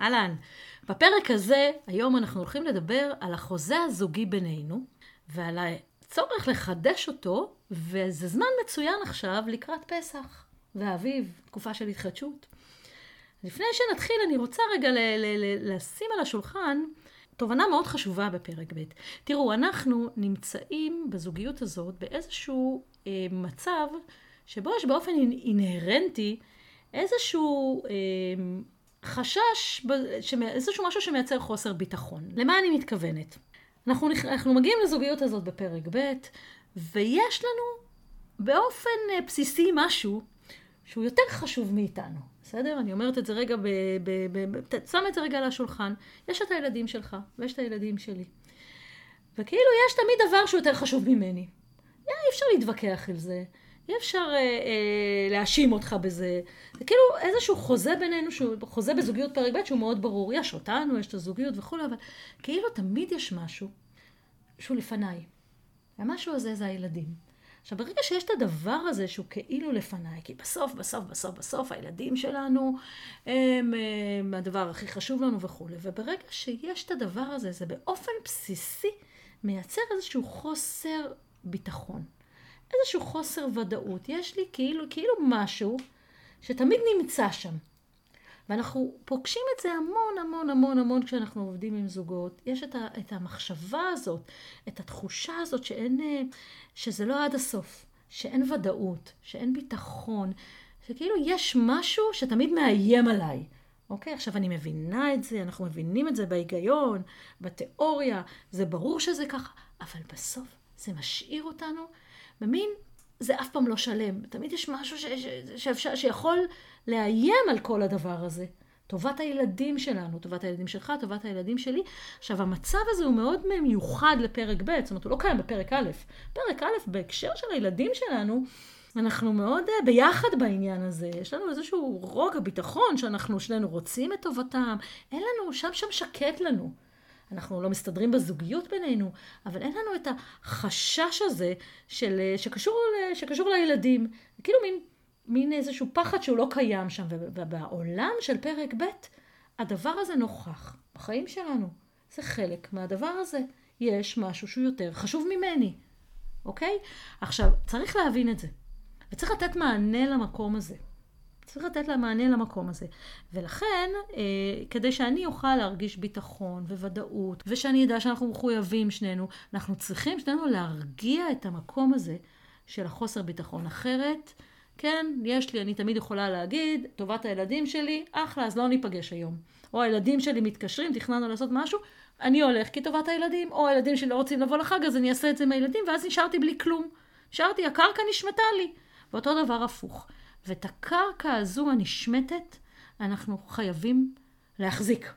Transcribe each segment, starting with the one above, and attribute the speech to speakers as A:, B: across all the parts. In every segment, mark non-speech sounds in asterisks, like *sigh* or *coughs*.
A: אהלן. בפרק הזה, היום אנחנו הולכים לדבר על החוזה הזוגי בינינו, ועל הצורך לחדש אותו, וזה זמן מצוין עכשיו לקראת פסח והאביב, תקופה של התחדשות. לפני שנתחיל, אני רוצה רגע ל- ל- ל- לשים על השולחן תובנה מאוד חשובה בפרק ב'. תראו, אנחנו נמצאים בזוגיות הזאת באיזשהו אה, מצב שבו יש באופן אינהרנטי איזשהו אה, חשש, איזשהו משהו שמייצר חוסר ביטחון. למה אני מתכוונת? אנחנו, אנחנו מגיעים לזוגיות הזאת בפרק ב', ויש לנו באופן אה, בסיסי משהו שהוא יותר חשוב מאיתנו. בסדר? אני אומרת את זה רגע, ב, ב, ב, ב, שם את זה רגע על השולחן. יש את הילדים שלך, ויש את הילדים שלי. וכאילו יש תמיד דבר שהוא יותר חשוב ממני. אי אפשר להתווכח על זה. אי אפשר אה, אה, להאשים אותך בזה. זה כאילו איזשהו חוזה בינינו, שהוא חוזה בזוגיות פרק ב' שהוא מאוד ברור. יש אותנו, יש את הזוגיות וכולי, אבל כאילו תמיד יש משהו שהוא לפניי. והמשהו הזה זה הילדים. עכשיו, ברגע שיש את הדבר הזה שהוא כאילו לפניי, כי בסוף, בסוף, בסוף, בסוף, הילדים שלנו הם, הם הדבר הכי חשוב לנו וכולי, וברגע שיש את הדבר הזה, זה באופן בסיסי מייצר איזשהו חוסר ביטחון, איזשהו חוסר ודאות. יש לי כאילו, כאילו משהו שתמיד נמצא שם. ואנחנו פוגשים את זה המון המון המון המון כשאנחנו עובדים עם זוגות. יש את, ה, את המחשבה הזאת, את התחושה הזאת שאין, אה, שזה לא עד הסוף, שאין ודאות, שאין ביטחון, שכאילו יש משהו שתמיד מאיים עליי. אוקיי? עכשיו אני מבינה את זה, אנחנו מבינים את זה בהיגיון, בתיאוריה, זה ברור שזה ככה, אבל בסוף זה משאיר אותנו במין, זה אף פעם לא שלם. תמיד יש משהו ש, ש, שאפשר, שיכול לאיים על כל הדבר הזה. טובת הילדים שלנו, טובת הילדים שלך, טובת הילדים שלי. עכשיו, המצב הזה הוא מאוד מיוחד לפרק ב', זאת אומרת, הוא לא קיים בפרק א'. פרק א', בהקשר של הילדים שלנו, אנחנו מאוד uh, ביחד בעניין הזה. יש לנו איזשהו רוגע, ביטחון, שאנחנו שנינו רוצים את טובתם. אין לנו, שם שם שקט לנו. אנחנו לא מסתדרים בזוגיות בינינו, אבל אין לנו את החשש הזה של, אה, שקשור, שקשור לילדים. כאילו מין מין איזשהו פחד שהוא לא קיים שם. ובעולם של פרק ב', הדבר הזה נוכח בחיים שלנו. זה חלק מהדבר הזה. יש משהו שהוא יותר חשוב ממני, אוקיי? עכשיו, צריך להבין את זה. וצריך לתת מענה למקום הזה. צריך לתת לה מענה למקום הזה. ולכן, אה, כדי שאני אוכל להרגיש ביטחון וודאות, ושאני אדע שאנחנו מחויבים שנינו, אנחנו צריכים שנינו להרגיע את המקום הזה של החוסר ביטחון. אחרת, כן, יש לי, אני תמיד יכולה להגיד, טובת הילדים שלי, אחלה, אז לא ניפגש היום. או הילדים שלי מתקשרים, תכננו לעשות משהו, אני הולך כי טובת הילדים, או הילדים שלי לא רוצים לבוא לחג, אז אני אעשה את זה עם הילדים, ואז נשארתי בלי כלום. נשארתי, הקרקע נשמטה לי. ואותו דבר הפוך. ואת הקרקע הזו הנשמטת, אנחנו חייבים להחזיק,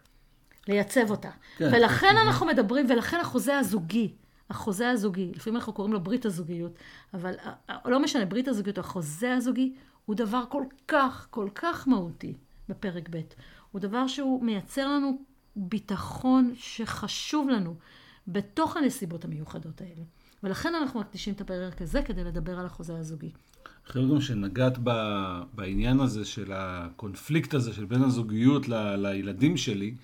A: לייצב אותה. כן, ולכן כן. אנחנו מדברים, ולכן החוזה הזוגי, החוזה הזוגי, לפעמים אנחנו קוראים לו ברית הזוגיות, אבל אה, אה, לא משנה, ברית הזוגיות, החוזה הזוגי, הוא דבר כל כך, כל כך מהותי בפרק ב'. הוא דבר שהוא מייצר לנו ביטחון שחשוב לנו בתוך הנסיבות המיוחדות האלה. ולכן אנחנו מקדישים את הפרק הזה כדי לדבר על החוזה הזוגי.
B: אחרי גם שנגעת ב, בעניין הזה של הקונפליקט הזה של בין הזוגיות ל, לילדים שלי,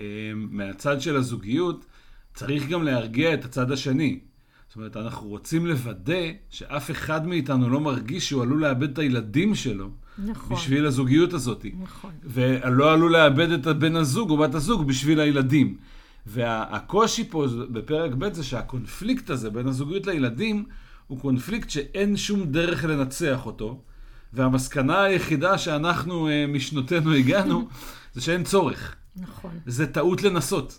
B: אה, מהצד של הזוגיות, צריך גם להרגיע את הצד השני. זאת אומרת, אנחנו רוצים לוודא שאף אחד מאיתנו לא מרגיש שהוא עלול לאבד את הילדים שלו. נכון. בשביל הזוגיות הזאת. נכון. ולא עלול לאבד את בן הזוג או בת הזוג בשביל הילדים. והקושי פה בפרק ב' זה שהקונפליקט הזה בין הזוגיות לילדים הוא קונפליקט שאין שום דרך לנצח אותו. והמסקנה היחידה שאנחנו אה, משנותינו הגענו *laughs* זה שאין צורך. נכון. זה טעות לנסות.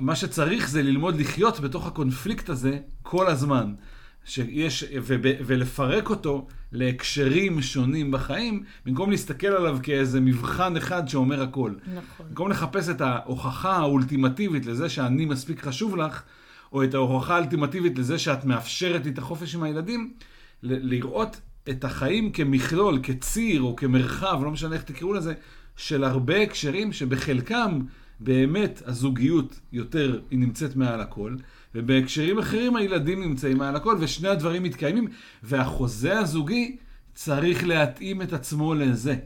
B: מה שצריך זה ללמוד לחיות בתוך הקונפליקט הזה כל הזמן. שיש, ו, ולפרק אותו להקשרים שונים בחיים, במקום להסתכל עליו כאיזה מבחן אחד שאומר הכל. נכון. במקום לחפש את ההוכחה האולטימטיבית לזה שאני מספיק חשוב לך, או את ההוכחה האולטימטיבית לזה שאת מאפשרת לי את החופש עם הילדים, לראות את החיים כמכלול, כציר או כמרחב, לא משנה איך תקראו לזה, של הרבה הקשרים שבחלקם באמת הזוגיות יותר, היא נמצאת מעל הכל, ובהקשרים אחרים הילדים נמצאים מעל הכל, ושני הדברים מתקיימים, והחוזה הזוגי צריך להתאים את עצמו לזה.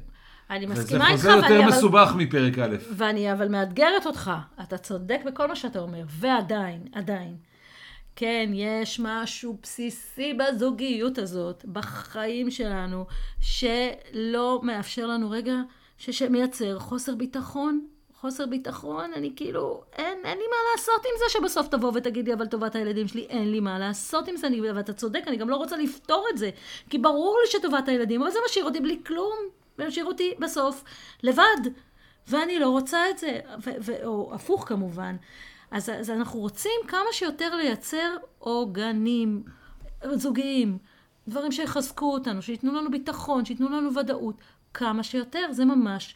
A: אני
B: וזה
A: מסכימה איתך,
B: חוזר יותר
A: ואני אבל...
B: מסובך מפרק א'.
A: ואני אבל מאתגרת אותך. אתה צודק בכל מה שאתה אומר, ועדיין, עדיין. כן, יש משהו בסיסי בזוגיות הזאת, בחיים שלנו, שלא מאפשר לנו רגע, ש- שמייצר חוסר ביטחון. חוסר ביטחון, אני כאילו, אין, אין לי מה לעשות עם זה שבסוף תבוא ותגיד לי, אבל טובת הילדים שלי, אין לי מה לעשות עם זה, אני, ואתה צודק, אני גם לא רוצה לפתור את זה, כי ברור לי שטובת הילדים, אבל זה משאיר אותי בלי כלום, ומשאיר אותי בסוף לבד, ואני לא רוצה את זה, ו- ו- או הפוך כמובן. אז, אז אנחנו רוצים כמה שיותר לייצר עוגנים זוגיים, דברים שיחזקו אותנו, שייתנו לנו ביטחון, שייתנו לנו ודאות, כמה שיותר, זה ממש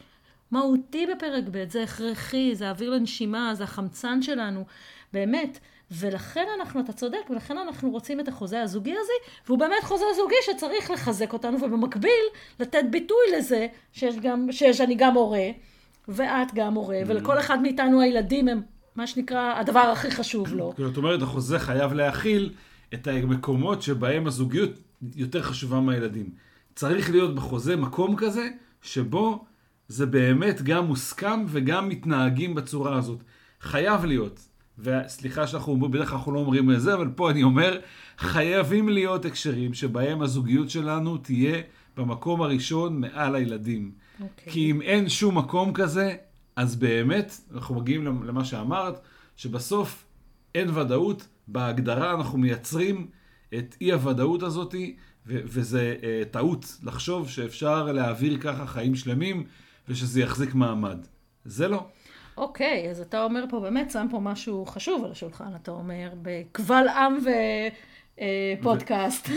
A: מהותי בפרק ב', זה הכרחי, זה אוויר לנשימה, זה החמצן שלנו, באמת. ולכן אנחנו, אתה צודק, ולכן אנחנו רוצים את החוזה הזוגי הזה, והוא באמת חוזה זוגי שצריך לחזק אותנו, ובמקביל לתת ביטוי לזה שיש גם, שיש אני גם הורה, ואת גם הורה, ולכל אחד מאיתנו הילדים הם מה שנקרא הדבר הכי חשוב לו.
B: כאילו, את אומרת, החוזה חייב להכיל את המקומות שבהם הזוגיות יותר חשובה מהילדים. צריך להיות בחוזה מקום כזה, שבו זה באמת גם מוסכם וגם מתנהגים בצורה הזאת. חייב להיות. וסליחה שאנחנו אומרים, בדרך כלל אנחנו לא אומרים את זה, אבל פה אני אומר, חייבים להיות הקשרים שבהם הזוגיות שלנו תהיה במקום הראשון מעל הילדים.
A: אוקיי.
B: כי אם אין שום מקום כזה, אז באמת, אנחנו מגיעים למה שאמרת, שבסוף אין ודאות, בהגדרה אנחנו מייצרים את אי הוודאות הזאתי, ו- וזה uh, טעות לחשוב שאפשר להעביר ככה חיים שלמים, ושזה יחזיק מעמד. זה לא.
A: אוקיי, אז אתה אומר פה, באמת שם פה משהו חשוב על השולחן, אתה אומר, בקבל עם ופודקאסט,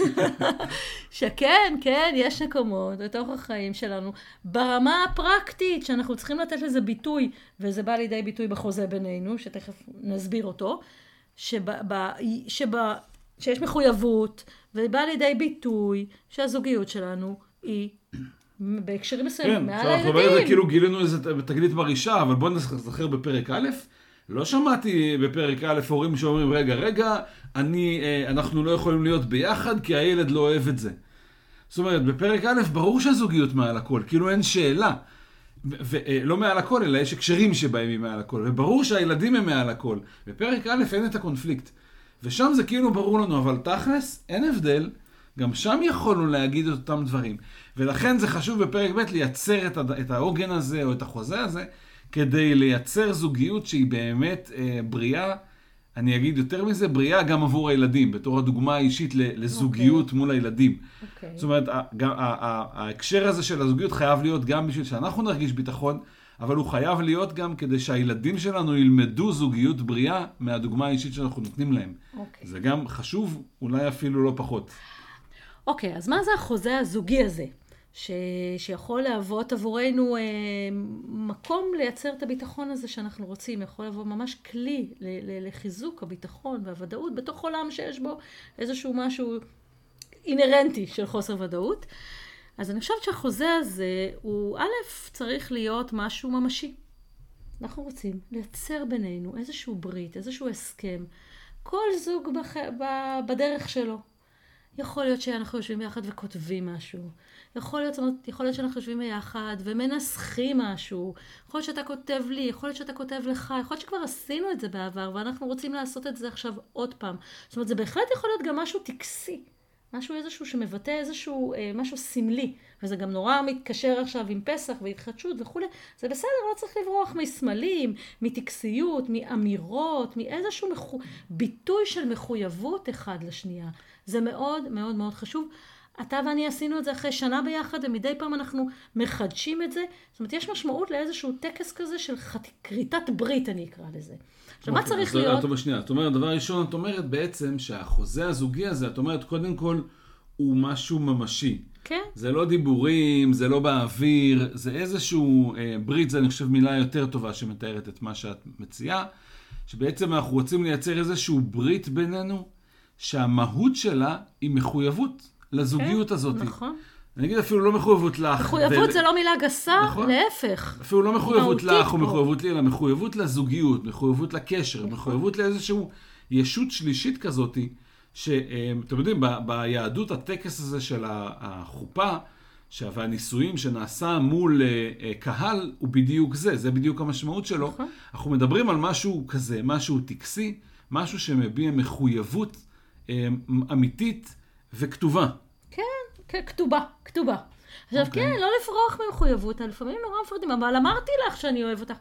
A: *laughs* שכן, כן, יש מקומות בתוך החיים שלנו, ברמה הפרקטית, שאנחנו צריכים לתת לזה ביטוי, וזה בא לידי ביטוי בחוזה בינינו, שתכף נסביר אותו, שבה, ב, שבה, שיש מחויבות, ובא לידי ביטוי שהזוגיות שלנו היא בהקשרים מסוימים,
B: כן,
A: מעל
B: עכשיו אנחנו אומרים את זה
A: הילדים.
B: כאילו גילינו איזה תגלית מרעישה, אבל בואו נזכר בפרק א', לא שמעתי בפרק א' הורים שאומרים, רגע, רגע, אני, אה, אנחנו לא יכולים להיות ביחד כי הילד לא אוהב את זה. זאת אומרת, בפרק א', ברור שהזוגיות מעל הכל, כאילו אין שאלה. ולא מעל הכל, אלא יש הקשרים שבהם היא מעל הכל, וברור שהילדים הם מעל הכל. בפרק א' אין את הקונפליקט. ושם זה כאילו ברור לנו, אבל תכלס, אין הבדל, גם שם יכולנו להגיד את אותם דברים. ולכן זה חשוב בפרק ב' לייצר את, את העוגן הזה, או את החוזה הזה, כדי לייצר זוגיות שהיא באמת אה, בריאה. אני אגיד יותר מזה, בריאה גם עבור הילדים, בתור הדוגמה האישית לזוגיות מול הילדים.
A: אוקיי.
B: זאת אומרת, ההקשר הזה של הזוגיות חייב להיות גם בשביל שאנחנו נרגיש ביטחון, אבל הוא חייב להיות גם כדי שהילדים שלנו ילמדו זוגיות בריאה מהדוגמה האישית שאנחנו נותנים להם.
A: אוקיי.
B: זה גם חשוב, אולי אפילו לא פחות.
A: אוקיי, אז מה זה החוזה הזוגי הזה? ש... שיכול להוות עבורנו אה, מקום לייצר את הביטחון הזה שאנחנו רוצים, יכול להוות ממש כלי ל... ל... לחיזוק הביטחון והוודאות בתוך עולם שיש בו איזשהו משהו אינהרנטי של חוסר ודאות. אז אני חושבת שהחוזה הזה הוא א', צריך להיות משהו ממשי. אנחנו רוצים לייצר בינינו איזשהו ברית, איזשהו הסכם. כל זוג בח... בדרך שלו. יכול להיות שאנחנו יושבים ביחד וכותבים משהו. יכול להיות, יכול להיות שאנחנו יושבים ביחד ומנסחים משהו. יכול להיות שאתה כותב לי, יכול להיות שאתה כותב לך, יכול להיות שכבר עשינו את זה בעבר ואנחנו רוצים לעשות את זה עכשיו עוד פעם. זאת אומרת, זה בהחלט יכול להיות גם משהו טקסי. משהו איזשהו שמבטא איזשהו אה, משהו סמלי, וזה גם נורא מתקשר עכשיו עם פסח והתחדשות וכולי, זה בסדר, לא צריך לברוח מסמלים, מטקסיות, מאמירות, מאיזשהו מחו... ביטוי של מחויבות אחד לשנייה. זה מאוד מאוד מאוד חשוב. אתה ואני עשינו את זה אחרי שנה ביחד, ומדי פעם אנחנו מחדשים את זה. זאת אומרת, יש משמעות לאיזשהו טקס כזה של חת... כריתת ברית, אני אקרא לזה. עכשיו, מה
B: אוקיי,
A: צריך
B: אז
A: להיות?
B: את, שנייה, את אומרת, דבר ראשון, את אומרת בעצם שהחוזה הזוגי הזה, את אומרת, קודם כל, הוא משהו ממשי.
A: כן,
B: זה לא דיבורים, זה לא באוויר, זה איזשהו אה, ברית, זה אני חושב מילה יותר טובה שמתארת את מה שאת מציעה, שבעצם אנחנו רוצים לייצר איזשהו ברית בינינו, שהמהות שלה היא מחויבות לזוגיות הזאת.
A: נכון.
B: אני אגיד אפילו לא מחויבות לך.
A: מחויבות
B: ול-
A: זה לא מילה גסה,
B: נכון.
A: להפך.
B: אפילו לא מחויבות לך או. מחויבות לי, אלא מחויבות לזוגיות, מחויבות לקשר,
A: נכון.
B: מחויבות לאיזשהו ישות שלישית כזאתי, שאתם יודעים, ב- ביהדות הטקס הזה של החופה, והניסויים שנעשה מול אה, אה, קהל הוא בדיוק זה, זה בדיוק המשמעות שלו.
A: נכון.
B: אנחנו מדברים על משהו כזה, משהו טקסי, משהו שמביע מחויבות אה, אמיתית וכתובה.
A: כן, כן, כתובה, כתובה. עכשיו,
B: אוקיי.
A: כן, לא לברוח ממחויבות, לפעמים נורא מפחדים, אבל אמרתי לך שאני אוהב אותך.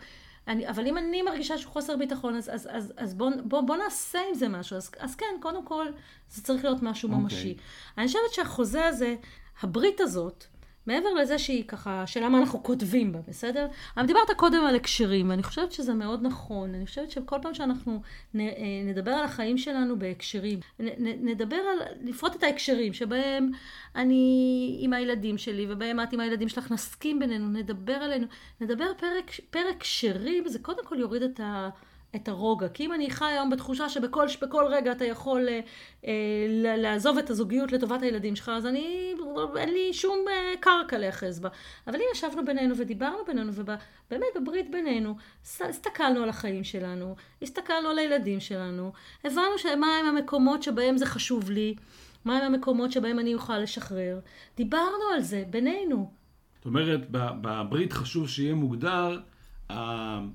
A: אני, אבל אם אני מרגישה שהוא חוסר ביטחון, אז, אז, אז, אז בוא, בוא, בוא נעשה עם זה משהו. אז, אז כן, קודם כל, זה צריך להיות משהו
B: אוקיי.
A: ממשי. אני חושבת שהחוזה הזה, הברית הזאת, מעבר לזה שהיא ככה, שאלה מה אנחנו כותבים בה, בסדר? אבל דיברת קודם על הקשרים, ואני חושבת שזה מאוד נכון. אני חושבת שכל פעם שאנחנו אה, נדבר על החיים שלנו בהקשרים, נדבר על, לפרוט את ההקשרים שבהם אני עם הילדים שלי, ובהם את עם הילדים שלך, נסכים בינינו, נדבר עלינו, נדבר פרק, פרק קשרים, זה קודם כל יוריד את ה... את הרוגע. כי אם אני חי היום בתחושה שבכל בכל רגע אתה יכול אה, אה, לעזוב את הזוגיות לטובת הילדים שלך, אז אני, אין לי שום אה, קרקע להיאחז בה. אבל אם ישבנו בינינו ודיברנו בינינו, ובאמת בברית בינינו, הסתכלנו על החיים שלנו, הסתכלנו על הילדים שלנו, הבנו מהם המקומות שבהם זה חשוב לי, מהם המקומות שבהם אני אוכל לשחרר. דיברנו על זה בינינו.
B: זאת אומרת, בברית חשוב שיהיה מוגדר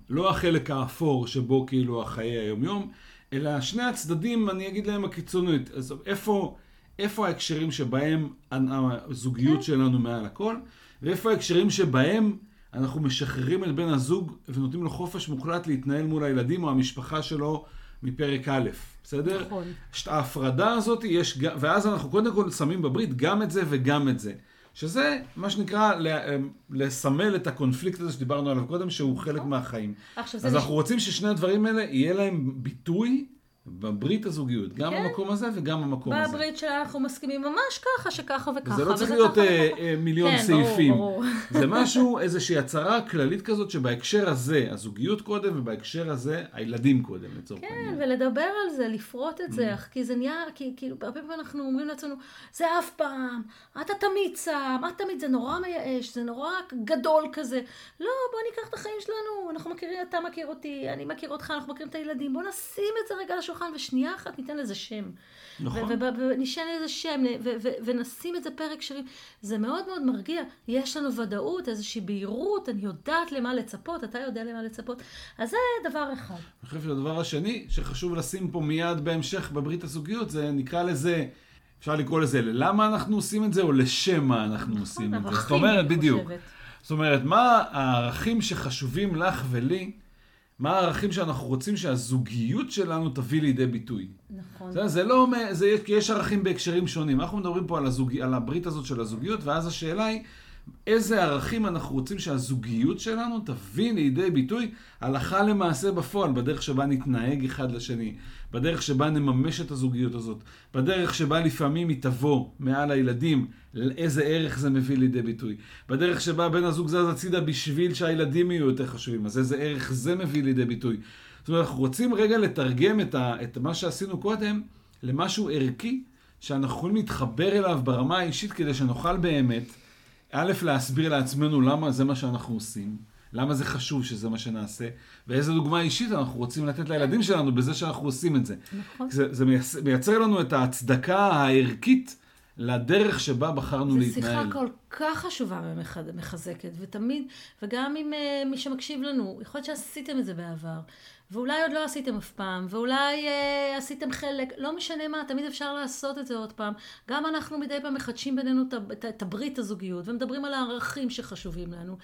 B: לא החלק האפור שבו כאילו החיי היומיום, אלא שני הצדדים, אני אגיד להם הקיצונית. אז איפה, איפה ההקשרים שבהם הזוגיות שלנו מעל הכל, ואיפה ההקשרים שבהם אנחנו משחררים את בן הזוג ונותנים לו חופש מוחלט להתנהל מול הילדים או המשפחה שלו מפרק א', בסדר?
A: נכון.
B: ההפרדה הזאת יש, ואז אנחנו קודם כל שמים בברית גם את זה וגם את זה. שזה מה שנקרא ל- לסמל את הקונפליקט הזה שדיברנו עליו קודם, שהוא חלק מהחיים.
A: עכשיו, זה
B: אז אנחנו רוצים ששני הדברים האלה יהיה להם ביטוי בברית הזוגיות, גם
A: כן.
B: במקום הזה וגם במקום הזה.
A: בברית שלנו אנחנו מסכימים ממש ככה, שככה וככה.
B: וזה לא צריך להיות
A: ככה
B: אה,
A: וככה.
B: אה, מיליון
A: כן, ברור,
B: סעיפים.
A: ברור. *laughs*
B: זה משהו, איזושהי הצהרה כללית כזאת שבהקשר הזה הזוגיות קודם ובהקשר הזה הילדים קודם לצורך
A: כן,
B: העניין.
A: ולדבר על זה, לפרוט את. זה, כי זה נהיה, כי כאילו, הרבה פעמים אנחנו אומרים לעצמנו, זה אף פעם, אתה תמיד שם, את תמיד, זה נורא מייאש, זה נורא גדול כזה. לא, בוא ניקח את החיים שלנו, אנחנו מכירים, אתה מכיר אותי, אני מכיר אותך, אנחנו מכירים את הילדים, בוא נשים את זה רגע על השולחן, ושנייה אחת ניתן לזה שם.
B: נכון.
A: ונשען לזה שם, ונשים את זה פרק שירים. זה מאוד מאוד מרגיע. יש לנו ודאות, איזושהי בהירות, אני יודעת למה לצפות, אתה יודע למה לצפות. אז זה דבר אחד.
B: אני חושב שהדבר השני שחשוב לשים פה מיד בהמשך בברית הזוגיות, זה נקרא לזה, אפשר לקרוא לזה ללמה אנחנו עושים את זה, או לשם מה אנחנו עושים את זה. זאת אומרת,
A: נכון,
B: בדיוק. זאת אומרת, מה הערכים שחשובים לך ולי, מה הערכים שאנחנו רוצים שהזוגיות שלנו תביא לידי ביטוי.
A: נכון.
B: זה, זה לא, זה, כי יש ערכים בהקשרים שונים. אנחנו מדברים פה על, הזוג, על הברית הזאת של הזוגיות, ואז השאלה היא, איזה ערכים אנחנו רוצים שהזוגיות שלנו תביא לידי ביטוי הלכה למעשה בפועל, בדרך שבה נתנהג אחד לשני, בדרך שבה נממש את הזוגיות הזאת, בדרך שבה לפעמים היא תבוא מעל הילדים, איזה ערך זה מביא לידי ביטוי, בדרך שבה בן הזוג זז הצידה בשביל שהילדים יהיו יותר חשובים, אז איזה ערך זה מביא לידי ביטוי. זאת אומרת, אנחנו רוצים רגע לתרגם את, ה, את מה שעשינו קודם למשהו ערכי, שאנחנו יכולים להתחבר אליו ברמה האישית כדי שנוכל באמת, א', להסביר לעצמנו למה זה מה שאנחנו עושים, למה זה חשוב שזה מה שנעשה, ואיזה דוגמה אישית אנחנו רוצים לתת לילדים שלנו בזה שאנחנו עושים את זה.
A: נכון.
B: זה, זה מייצ- מייצר לנו את ההצדקה הערכית לדרך שבה בחרנו
A: זו
B: להתנהל.
A: שיחה כל כך חשובה ומחזקת, ותמיד, וגם עם uh, מי שמקשיב לנו, יכול להיות שעשיתם את זה בעבר, ואולי עוד לא עשיתם אף פעם, ואולי uh, עשיתם חלק, לא משנה מה, תמיד אפשר לעשות את זה עוד פעם. גם אנחנו מדי פעם מחדשים בינינו את, הברית הזוגיות, ומדברים על הערכים שחשובים לנו,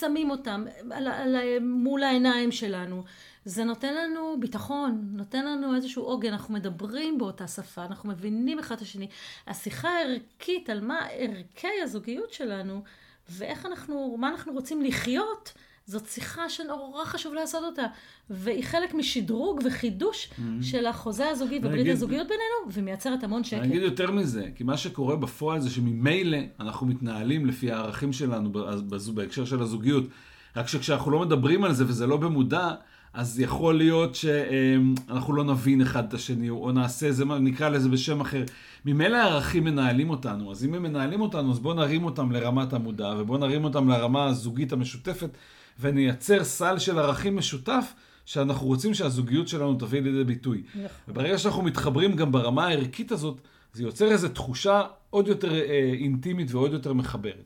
A: שמים אותם על, על, ה- מול העיניים שלנו. זה נותן לנו ביטחון, נותן לנו איזשהו עוגן, אנחנו מדברים באותה שפה, אנחנו מבינים אחד את השני. השיחה הערכית על מה ערכי הזוגיות שלנו, ואיך אנחנו, מה אנחנו רוצים לחיות, זאת שיחה שנורא חשוב לעשות אותה. והיא חלק משדרוג וחידוש של החוזה הזוגי וברית
B: אגיד-
A: הזוגיות בינינו, ומייצרת המון שקט.
B: אני אגיד יותר מזה, כי מה שקורה בפועל זה שממילא אנחנו מתנהלים לפי הערכים שלנו בהקשר של הזוגיות. רק שכשאנחנו לא מדברים על זה וזה לא במודע, אז יכול להיות שאנחנו לא נבין אחד את השני, או נעשה איזה, נקרא לזה בשם אחר. ממילא הערכים מנהלים אותנו, אז אם הם מנהלים אותנו, אז בואו נרים אותם לרמת המודע, ובואו נרים אותם לרמה הזוגית המשותפת, ונייצר סל של ערכים משותף, שאנחנו רוצים שהזוגיות שלנו תביא לידי ביטוי.
A: נכון.
B: וברגע שאנחנו מתחברים גם ברמה הערכית הזאת, זה יוצר איזו תחושה עוד יותר אה, אינטימית ועוד יותר מחברת.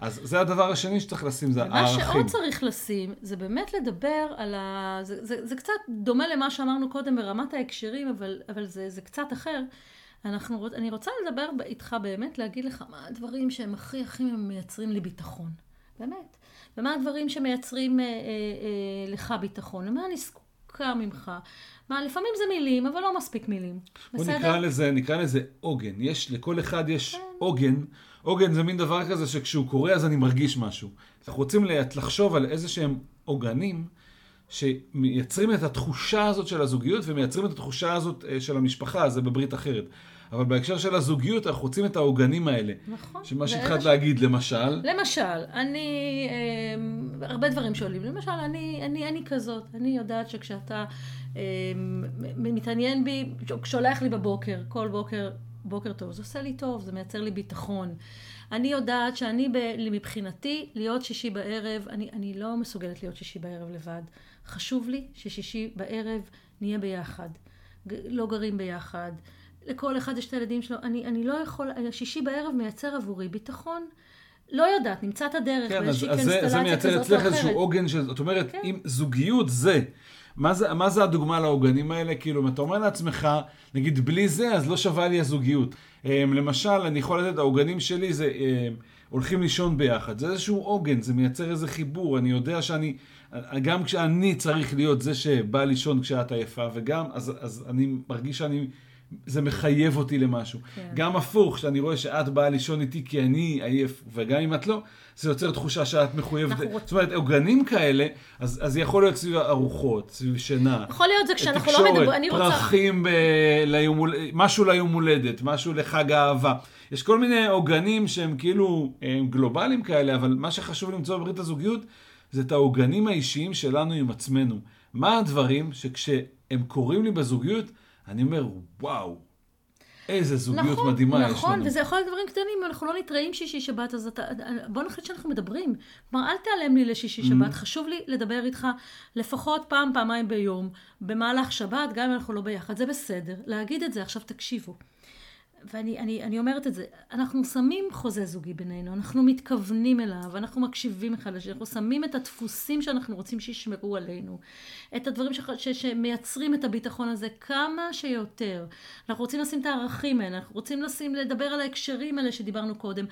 B: אז זה הדבר השני שצריך לשים, זה הערכים.
A: שעוד צריך לשים, זה באמת לדבר על ה... זה, זה, זה קצת דומה למה שאמרנו קודם ברמת ההקשרים, אבל, אבל זה, זה קצת אחר. אנחנו, אני רוצה לדבר איתך באמת, להגיד לך מה הדברים שהם הכי הכי מייצרים לי ביטחון. באמת. ומה הדברים שמייצרים אה, אה, אה, לך ביטחון. למה אני זקוקה ממך. מה, לפעמים זה מילים, אבל לא מספיק מילים.
B: בוא
A: בסדר?
B: נקרא לזה, נקרא לזה עוגן. יש, לכל אחד יש עוגן. עוגן זה מין דבר כזה שכשהוא קורה אז אני מרגיש משהו. אנחנו רוצים לחשוב על איזה שהם עוגנים שמייצרים את התחושה הזאת של הזוגיות ומייצרים את התחושה הזאת אה, של המשפחה, זה בברית אחרת. אבל בהקשר של הזוגיות אנחנו רוצים את העוגנים האלה.
A: נכון.
B: שמה שהתחלת
A: ש-
B: להגיד, למשל,
A: למשל, אני, אה, הרבה דברים שעולים, למשל, אני, אני, אני כזאת, אני יודעת שכשאתה אה, מתעניין בי, שולח לי בבוקר, כל בוקר, בוקר טוב, זה עושה לי טוב, זה מייצר לי ביטחון. אני יודעת שאני, ב, מבחינתי, להיות שישי בערב, אני, אני לא מסוגלת להיות שישי בערב לבד. חשוב לי ששישי בערב נהיה ביחד. לא גרים ביחד. לכל אחד יש את הילדים שלו. אני, אני לא יכול, שישי בערב מייצר עבורי ביטחון. לא יודעת, נמצא את הדרך
B: כן, אז,
A: באיזושהי
B: אז זה, זה
A: קונסטלציה
B: מייצר אצלך איזשהו. עוגן של, זאת אומרת,
A: כן.
B: אם זוגיות זה, מה זה, מה זה הדוגמה לעוגנים האלה? כאילו, אם אתה אומר לעצמך, נגיד בלי זה, אז לא שווה לי הזוגיות. Um, למשל, אני יכול לתת, העוגנים שלי זה um, הולכים לישון ביחד. זה איזשהו עוגן, זה מייצר איזה חיבור. אני יודע שאני, גם כשאני צריך להיות זה שבא לישון כשאת עייפה, וגם, אז, אז אני מרגיש שאני... זה מחייב אותי למשהו.
A: כן.
B: גם הפוך, שאני רואה שאת באה לישון איתי כי אני עייף, וגם אם את לא, זה יוצר תחושה שאת מחויבת.
A: אנחנו
B: זאת אומרת, עוגנים כאלה, אז, אז יכול להיות סביב ארוחות, סביב שינה.
A: יכול להיות זה כשאנחנו לא
B: תקשורת,
A: מדברים, אני רוצה...
B: פרחים ב... ליום, הול- משהו ליום הולדת, משהו לחג האהבה. יש כל מיני עוגנים שהם כאילו הם גלובליים כאלה, אבל מה שחשוב למצוא בברית הזוגיות, זה את העוגנים האישיים שלנו עם עצמנו. מה הדברים שכשהם קורים לי בזוגיות, אני אומר, וואו, איזה זוגיות
A: נכון,
B: מדהימה יש לנו.
A: נכון, וזה יכול להיות דברים קטנים, אנחנו לא נתראים שישי שבת, אז אתה, בוא נחליט שאנחנו מדברים. כלומר, אל תיעלם לי לשישי
B: Mm-hmm.
A: שבת, חשוב לי לדבר איתך לפחות פעם, פעמיים ביום, במהלך שבת, גם אם אנחנו לא ביחד, זה בסדר, להגיד את זה, עכשיו תקשיבו. ואני אני, אני אומרת את זה, אנחנו שמים חוזה זוגי בינינו, אנחנו מתכוונים אליו, אנחנו מקשיבים אחד לשני, אנחנו שמים את הדפוסים שאנחנו רוצים שישמרו עלינו, את הדברים ש, ש, שמייצרים את הביטחון הזה כמה שיותר. אנחנו רוצים לשים את הערכים האלה, אנחנו רוצים לשים, לדבר על ההקשרים האלה שדיברנו קודם.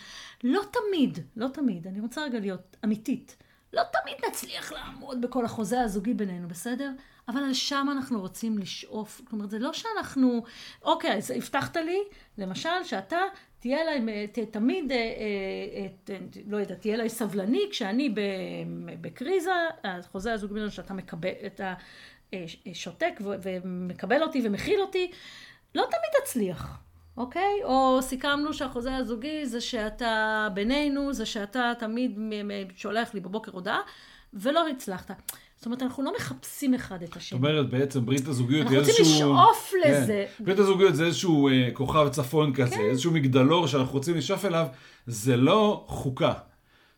A: לא תמיד, לא תמיד, אני רוצה רגע להיות אמיתית. לא תמיד נצליח לעמוד בכל החוזה הזוגי בינינו, בסדר? אבל על שם אנחנו רוצים לשאוף. כלומר, זה לא שאנחנו, אוקיי, אז הבטחת לי, למשל, שאתה תהיה אליי, ת, תמיד, אה, אה, ת, לא יודעת, תהיה אליי סבלני, כשאני בקריזה, החוזה הזוגי בינינו, שאתה מקבל, אתה אה, שותק ומקבל אותי ומכיל אותי, לא תמיד תצליח. אוקיי? או סיכמנו שהחוזה הזוגי זה שאתה בינינו, זה שאתה תמיד שולח לי בבוקר הודעה, ולא הצלחת. זאת אומרת, אנחנו לא מחפשים אחד את
B: זאת
A: השני.
B: אומרת, בעצם ברית הזוגיות
A: אנחנו
B: זה
A: רוצים
B: איזשהו...
A: לשאוף
B: כן.
A: לזה.
B: ברית הזוגיות זה איזשהו אה, כוכב צפון כזה,
A: כן.
B: איזשהו מגדלור שאנחנו רוצים לשאוף אליו. זה לא חוקה.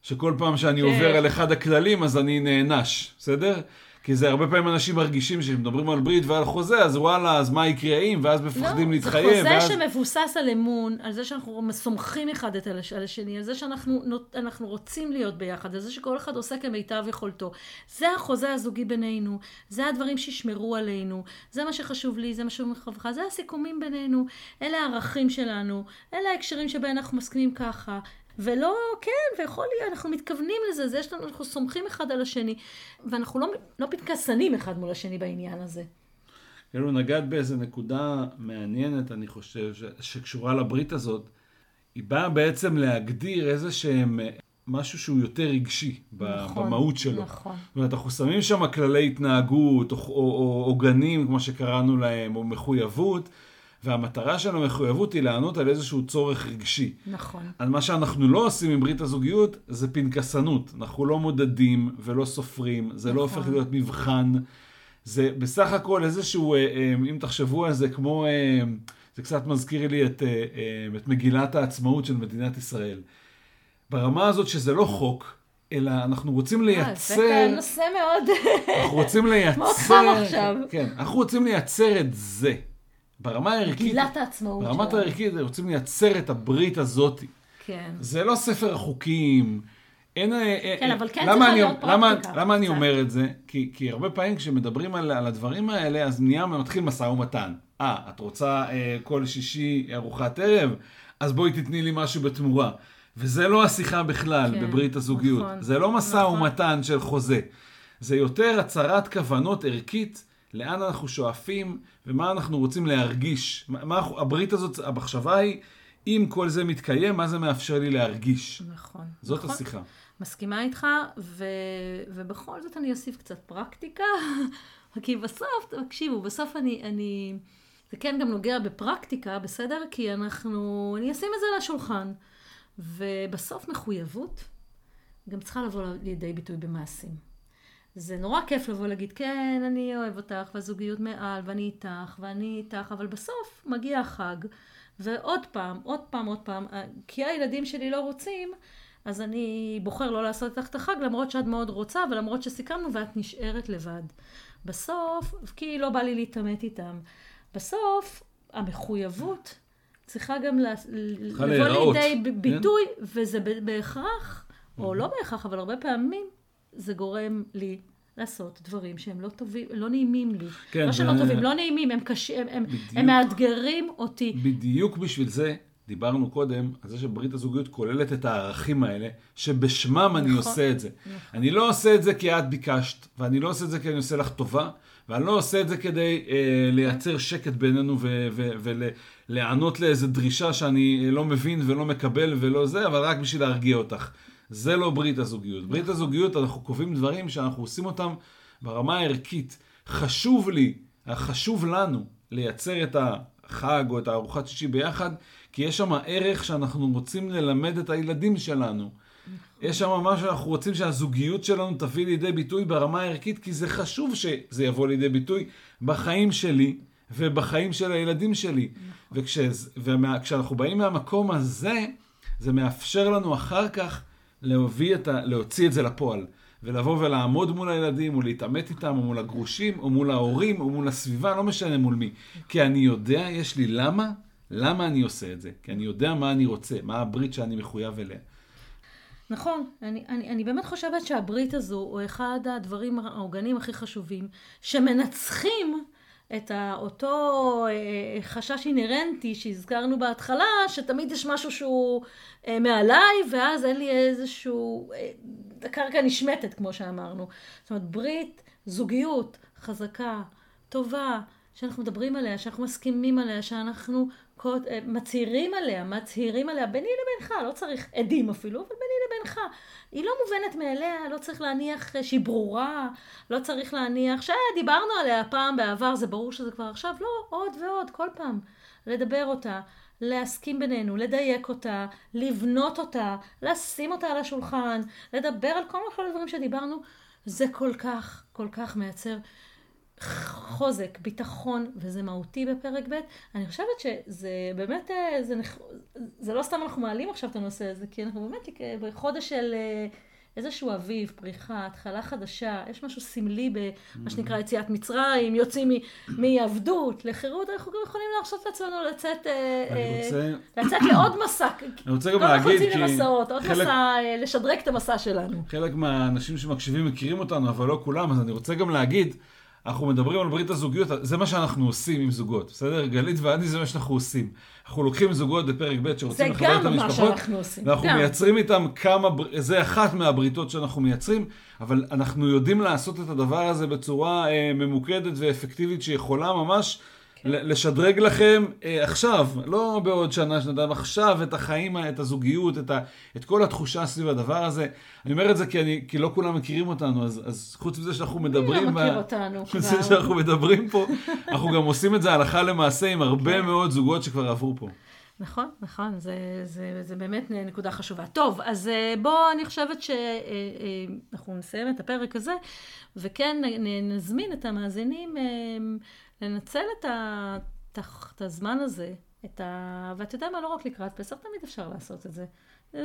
B: שכל פעם שאני
A: כן.
B: עובר על אחד הכללים אז אני נענש, בסדר? כי זה הרבה פעמים אנשים מרגישים שמדברים על ברית ועל חוזה, אז וואלה, אז מה יקרה אם, ואז מפחדים
A: לא, זה
B: להתחייב.
A: חוזה
B: ואז...
A: שמבוסס על אמון, על זה שאנחנו סומכים אחד את על השני, על זה שאנחנו רוצים להיות ביחד, על זה שכל אחד עושה כמיטב יכולתו. זה החוזה הזוגי בינינו, זה הדברים שישמרו עלינו, זה מה שחשוב לי, זה מה שחשוב לך, זה הסיכומים בינינו, אלה הערכים שלנו, אלה ההקשרים שבהם אנחנו מסכימים ככה. ולא, כן, ויכול להיות, אנחנו מתכוונים לזה, זה יש לנו, אנחנו סומכים אחד על השני, ואנחנו לא, לא מתכסנים אחד מול השני בעניין הזה.
B: כאילו נגעת באיזה נקודה מעניינת, אני חושב, ש... שקשורה לברית הזאת. היא באה בעצם להגדיר איזה שהם, אה, משהו שהוא יותר רגשי
A: נכון,
B: במהות שלו.
A: נכון.
B: זאת אומרת, אנחנו שמים שם כללי התנהגות, או עוגנים, כמו שקראנו להם, או מחויבות, והמטרה של המחויבות היא לענות על איזשהו צורך רגשי.
A: נכון.
B: על מה שאנחנו לא עושים עם ברית הזוגיות, זה פנקסנות. אנחנו לא מודדים ולא סופרים, זה לא
A: נכון.
B: הופך להיות מבחן. זה בסך הכל איזשהו, אה, אה, אם תחשבו על זה כמו, אה, זה קצת מזכיר לי את, אה, אה, את מגילת העצמאות של מדינת ישראל. ברמה הזאת שזה לא חוק, אלא אנחנו רוצים
A: אה,
B: לייצר...
A: הבאת נושא מאוד...
B: אנחנו רוצים *laughs* לייצר...
A: מאוד חם עכשיו.
B: כן, אנחנו רוצים לייצר את זה. ברמה הערכית,
A: מגילת העצמאות
B: ברמת
A: שלנו.
B: הערכית, רוצים לייצר את הברית הזאת.
A: כן.
B: זה לא ספר החוקים. אין, אה,
A: כן,
B: אה,
A: אבל כן
B: למה
A: צריכה
B: אני-
A: להיות
B: למה,
A: פרקטיקה,
B: למה אני. אומר את זה? כי, כי הרבה פעמים כשמדברים על, על הדברים האלה, אז נהיה מתחיל משא ומתן. אה, את רוצה אה, כל שישי ארוחת ערב? אז בואי תתני לי משהו בתמורה. וזה לא השיחה בכלל
A: כן,
B: בברית הזוגיות.
A: נכון,
B: זה לא משא
A: נכון.
B: ומתן של חוזה. זה יותר הצהרת כוונות ערכית, לאן אנחנו שואפים ומה אנחנו רוצים להרגיש. מה, מה, הברית הזאת, המחשבה היא, אם כל זה מתקיים, מה זה מאפשר לי להרגיש?
A: נכון.
B: זאת
A: נכון.
B: השיחה.
A: מסכימה איתך, ו... ובכל זאת אני אוסיף קצת פרקטיקה, *laughs* כי בסוף, תקשיבו, בסוף אני, אני... זה כן גם נוגע בפרקטיקה, בסדר? כי אנחנו... אני אשים את זה על השולחן. ובסוף מחויבות גם צריכה לבוא לידי ביטוי במעשים. זה נורא כיף לבוא להגיד, כן, אני אוהב אותך, והזוגיות מעל, ואני איתך, ואני איתך, אבל בסוף מגיע החג, ועוד פעם, עוד פעם, עוד פעם, כי הילדים שלי לא רוצים, אז אני בוחר לא לעשות איתך את החג, למרות שאת מאוד רוצה, ולמרות שסיכמנו, ואת נשארת לבד. בסוף, כי לא בא לי להתעמת איתם. בסוף, המחויבות צריכה גם לבוא לידי
B: כן?
A: ביטוי, וזה ב- בהכרח, או לא בהכרח, אבל הרבה פעמים, זה גורם לי לעשות דברים שהם לא טובים, לא נעימים לי.
B: כן,
A: לא שלא
B: זה-
A: טובים, לא נעימים, הם קשים, הם, הם,
B: בדיוק.
A: הם מאתגרים אותי.
B: בדיוק בשביל זה דיברנו קודם על זה שברית הזוגיות כוללת את הערכים האלה, שבשמם אני
A: נכון,
B: עושה את זה. אני לא עושה את זה כי את ביקשת, ואני לא עושה את זה כי אני עושה לך טובה, ואני לא עושה את זה כדי אה, לייצר שקט בינינו ולהיענות לאיזו דרישה שאני אה, לא מבין ולא מקבל ולא זה, אבל רק בשביל להרגיע אותך. זה לא ברית הזוגיות. ברית הזוגיות, אנחנו קובעים דברים שאנחנו עושים אותם ברמה הערכית. חשוב לי, חשוב לנו, לייצר את החג או את הארוחת שישי ביחד, כי יש שם ערך שאנחנו רוצים ללמד את הילדים שלנו. יש שם משהו שאנחנו רוצים שהזוגיות שלנו תביא לידי ביטוי ברמה הערכית, כי זה חשוב שזה יבוא לידי ביטוי בחיים שלי ובחיים של הילדים שלי. וכשאנחנו באים מהמקום הזה, זה מאפשר לנו אחר כך להביא את ה... להוציא את זה לפועל. ולבוא ולעמוד מול הילדים, או להתעמת איתם, או מול הגרושים, או מול ההורים, או מול הסביבה, לא משנה מול מי. כי אני יודע, יש לי למה, למה אני עושה את זה. כי אני יודע מה אני רוצה, מה הברית שאני מחויב אליה.
A: נכון, אני, אני, אני באמת חושבת שהברית הזו הוא אחד הדברים האורגניים הכי חשובים, שמנצחים את אותו אה, חשש אינהרנטי שהזכרנו בהתחלה, שתמיד יש משהו שהוא אה, מעליי, ואז אין לי איזשהו... אה, הקרקע נשמטת, כמו שאמרנו. זאת אומרת, ברית, זוגיות, חזקה, טובה, שאנחנו מדברים עליה, שאנחנו מסכימים עליה, שאנחנו מצהירים עליה, מצהירים עליה, ביני לבינך, לא צריך עדים אפילו, אבל ביני לבינך. היא לא מובנת מאליה, לא צריך להניח אה, שהיא ברורה, לא צריך להניח שדיברנו עליה פעם בעבר, זה ברור שזה כבר עכשיו, לא, עוד ועוד, כל פעם. לדבר אותה, להסכים בינינו, לדייק אותה, לבנות אותה, לשים אותה על השולחן, לדבר על כל כל הדברים שדיברנו, זה כל כך, כל כך מייצר חוזק, ביטחון, וזה מהותי בפרק ב'. אני חושבת שזה באמת, אה, זה, נכ... זה לא סתם אנחנו מעלים עכשיו את הנושא הזה, כי אנחנו באמת בחודש של אה, איזשהו אביב, פריחה, התחלה חדשה, יש משהו סמלי במה שנקרא יציאת מצרים, יוצאים מעבדות לחירות, אנחנו גם יכולים להרשות לעצמנו לצאת, אה,
B: רוצה,
A: לצאת לעוד מסע. *coughs*
B: אני רוצה גם
A: לא
B: להגיד, כי
A: למסעות, עוד
B: חלק-
A: מסע, לשדרג את המסע שלנו.
B: חלק מהאנשים שמקשיבים מכירים אותנו, אבל לא כולם, אז אני רוצה גם להגיד, אנחנו מדברים על ברית הזוגיות, זה מה שאנחנו עושים עם זוגות, בסדר? גלית ואני זה מה שאנחנו עושים. אנחנו לוקחים זוגות בפרק ב'
A: זה
B: שרוצים לחבר את
A: גם מה
B: המשפחות,
A: שאנחנו עושים.
B: ואנחנו
A: גם.
B: מייצרים איתם כמה, זה אחת מהבריתות שאנחנו מייצרים, אבל אנחנו יודעים לעשות את הדבר הזה בצורה אה, ממוקדת ואפקטיבית שיכולה ממש לשדרג לכם אה, עכשיו, לא בעוד שנה, שנתיים, עכשיו את החיים, את הזוגיות, את, ה, את כל התחושה סביב הדבר הזה. אני אומר את זה כי, אני, כי לא כולם מכירים אותנו, אז, אז חוץ מזה שאנחנו מדברים...
A: מי לא מכיר
B: ב-
A: אותנו
B: חוץ מזה
A: כבר?
B: שאנחנו מדברים פה, אנחנו גם עושים את זה הלכה למעשה עם הרבה מאוד זוגות שכבר עברו פה.
A: נכון, נכון, זה, זה, זה באמת נקודה חשובה. טוב, אז אה, בואו, אני חושבת שאנחנו נסיים את הפרק הזה, וכן נזמין את המאזינים אה, לנצל את, ה, את, ה... את הזמן הזה, את ה... ואתה יודע מה, לא רק לקראת פסח, תמיד אפשר לעשות את זה.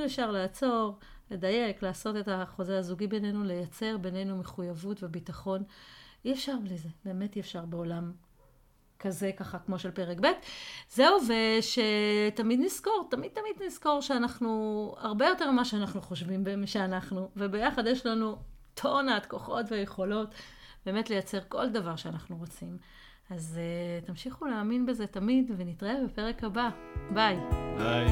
A: אפשר לעצור, לדייק, לעשות את החוזה הזוגי בינינו, לייצר בינינו מחויבות וביטחון. אי אפשר בלי זה, באמת אי אפשר בעולם כזה ככה כמו של פרק ב'. זהו, ושתמיד נזכור, תמיד תמיד נזכור שאנחנו הרבה יותר ממה שאנחנו חושבים שאנחנו, וביחד יש לנו טונת כוחות ויכולות באמת לייצר כל דבר שאנחנו רוצים. אז אה, תמשיכו להאמין בזה תמיד, ונתראה בפרק הבא. ביי.
B: ביי.